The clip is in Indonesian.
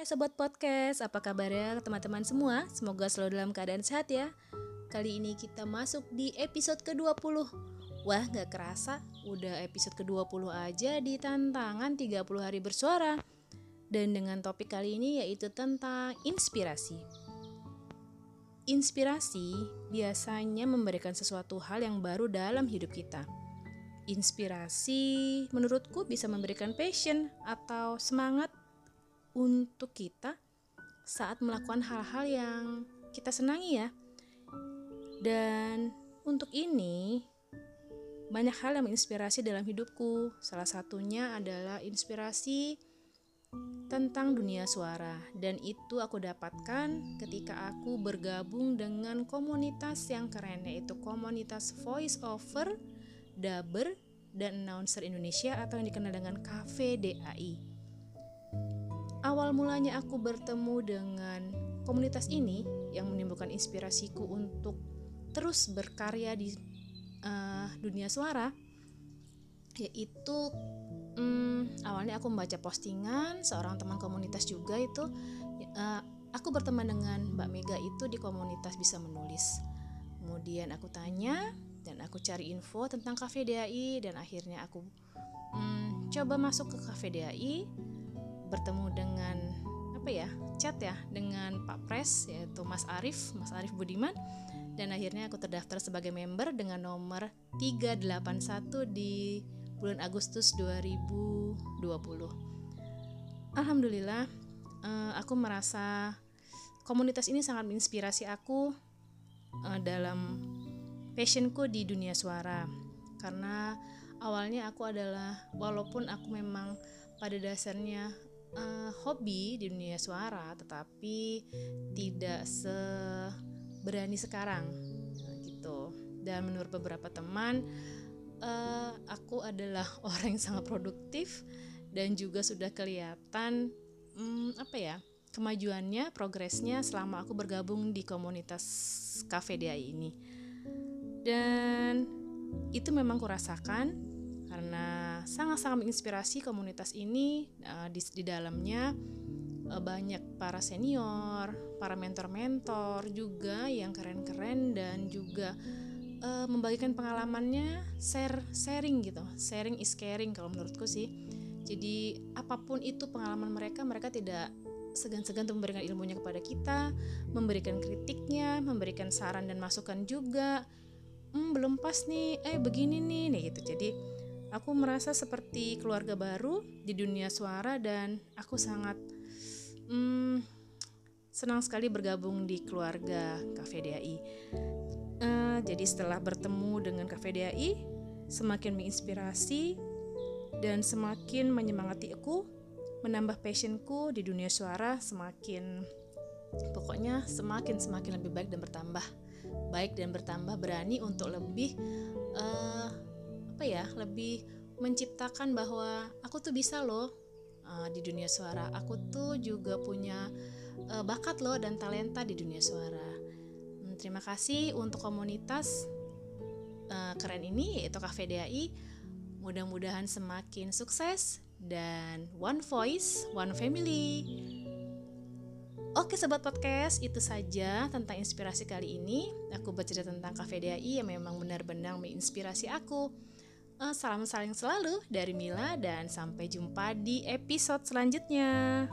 Hai Sobat Podcast, apa kabarnya teman-teman semua? Semoga selalu dalam keadaan sehat ya. Kali ini kita masuk di episode ke-20 Wah gak kerasa, udah episode ke-20 aja di tantangan 30 hari bersuara. Dan dengan topik kali ini yaitu tentang inspirasi. Inspirasi biasanya memberikan sesuatu hal yang baru dalam hidup kita. Inspirasi menurutku bisa memberikan passion atau semangat untuk kita saat melakukan hal-hal yang kita senangi ya. Dan untuk ini banyak hal yang menginspirasi dalam hidupku. Salah satunya adalah inspirasi tentang dunia suara dan itu aku dapatkan ketika aku bergabung dengan komunitas yang keren yaitu komunitas voice over, dubber, dan announcer Indonesia atau yang dikenal dengan Cafe DAI. Awal mulanya aku bertemu dengan komunitas ini yang menimbulkan inspirasiku untuk terus berkarya di uh, dunia suara yaitu um, awalnya aku membaca postingan seorang teman komunitas juga itu uh, aku berteman dengan Mbak Mega itu di komunitas bisa menulis. Kemudian aku tanya dan aku cari info tentang Cafe DAI dan akhirnya aku um, coba masuk ke Cafe DAI bertemu dengan apa ya chat ya dengan Pak Pres yaitu Mas Arif Mas Arif Budiman. Dan akhirnya aku terdaftar sebagai member dengan nomor 381 di bulan Agustus 2020 Alhamdulillah uh, aku merasa komunitas ini sangat menginspirasi aku uh, dalam passionku di dunia suara. Karena awalnya aku adalah walaupun aku memang pada dasarnya uh, hobi di dunia suara tetapi tidak seberani sekarang gitu. Dan menurut beberapa teman uh, aku adalah orang yang sangat produktif dan juga sudah kelihatan um, apa ya kemajuannya progresnya selama aku bergabung di komunitas Cafe ini. Dan itu memang kurasakan karena sangat-sangat menginspirasi komunitas ini uh, di, di dalamnya uh, banyak para senior, para mentor-mentor juga yang keren-keren dan juga uh, membagikan pengalamannya share sharing gitu. Sharing is caring kalau menurutku sih. Jadi apa pun itu pengalaman mereka, mereka tidak segan-segan untuk memberikan ilmunya kepada kita, memberikan kritiknya, memberikan saran dan masukan juga. Hmm, belum pas nih, eh begini nih, nih gitu. Jadi Aku merasa seperti keluarga baru di dunia suara dan aku sangat hmm, senang sekali bergabung di keluarga DAI. Uh, eh, jadi setelah bertemu dengan DAI, semakin menginspirasi dan semakin menyemangati aku, menambah passionku di dunia suara semakin pokoknya semakin semakin lebih baik dan bertambah baik dan bertambah berani untuk lebih uh, apa ya lebih menciptakan bahwa aku tuh bisa loh uh, di dunia suara aku tuh juga punya uh, bakat loh dan talenta di dunia suara hmm, terima kasih untuk komunitas uh, keren ini yaitu Cafe DAI mudah-mudahan semakin sukses dan one voice one family Oke sobat podcast, itu saja tentang inspirasi kali ini. Aku bercerita tentang Cafe DAI yang memang benar-benar menginspirasi aku. Uh, salam saling selalu dari Mila dan sampai jumpa di episode selanjutnya.